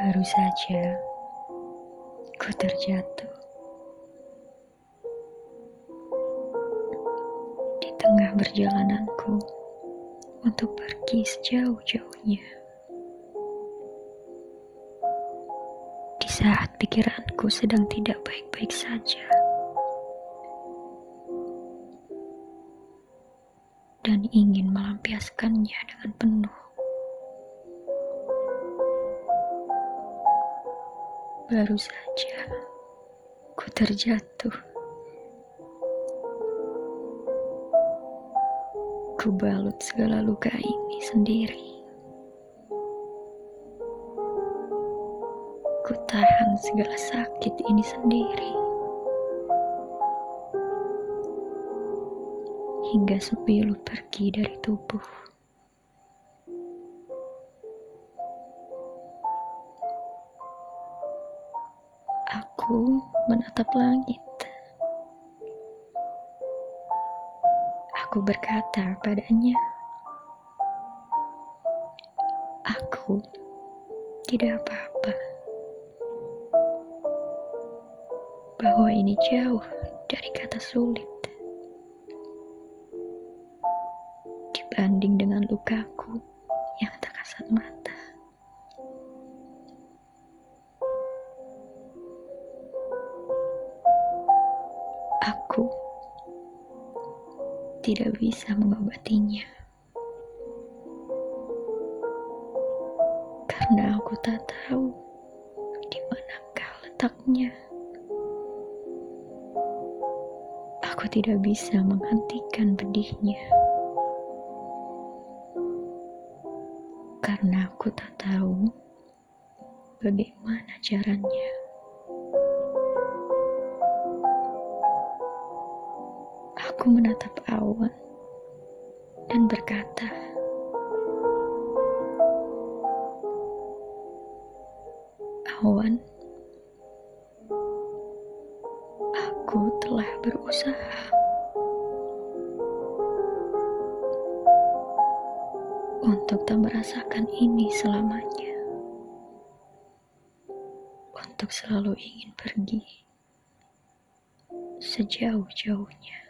Baru saja ku terjatuh di tengah perjalananku untuk pergi sejauh-jauhnya. Di saat pikiranku sedang tidak baik-baik saja. Dan ingin melampiaskannya dengan penuh. Baru saja ku terjatuh. Ku balut segala luka ini sendiri. Ku tahan segala sakit ini sendiri. Hingga sepilu pergi dari tubuh. Aku menatap langit. Aku berkata padanya, "Aku tidak apa-apa." Bahwa ini jauh dari kata sulit dibanding dengan lukaku yang tak kasat mata. Aku tidak bisa mengobatinya karena aku tak tahu di manakah letaknya. Aku tidak bisa menghentikan pedihnya karena aku tak tahu bagaimana caranya. Aku menatap awan dan berkata, "Awan, aku telah berusaha untuk tak merasakan ini selamanya, untuk selalu ingin pergi sejauh-jauhnya."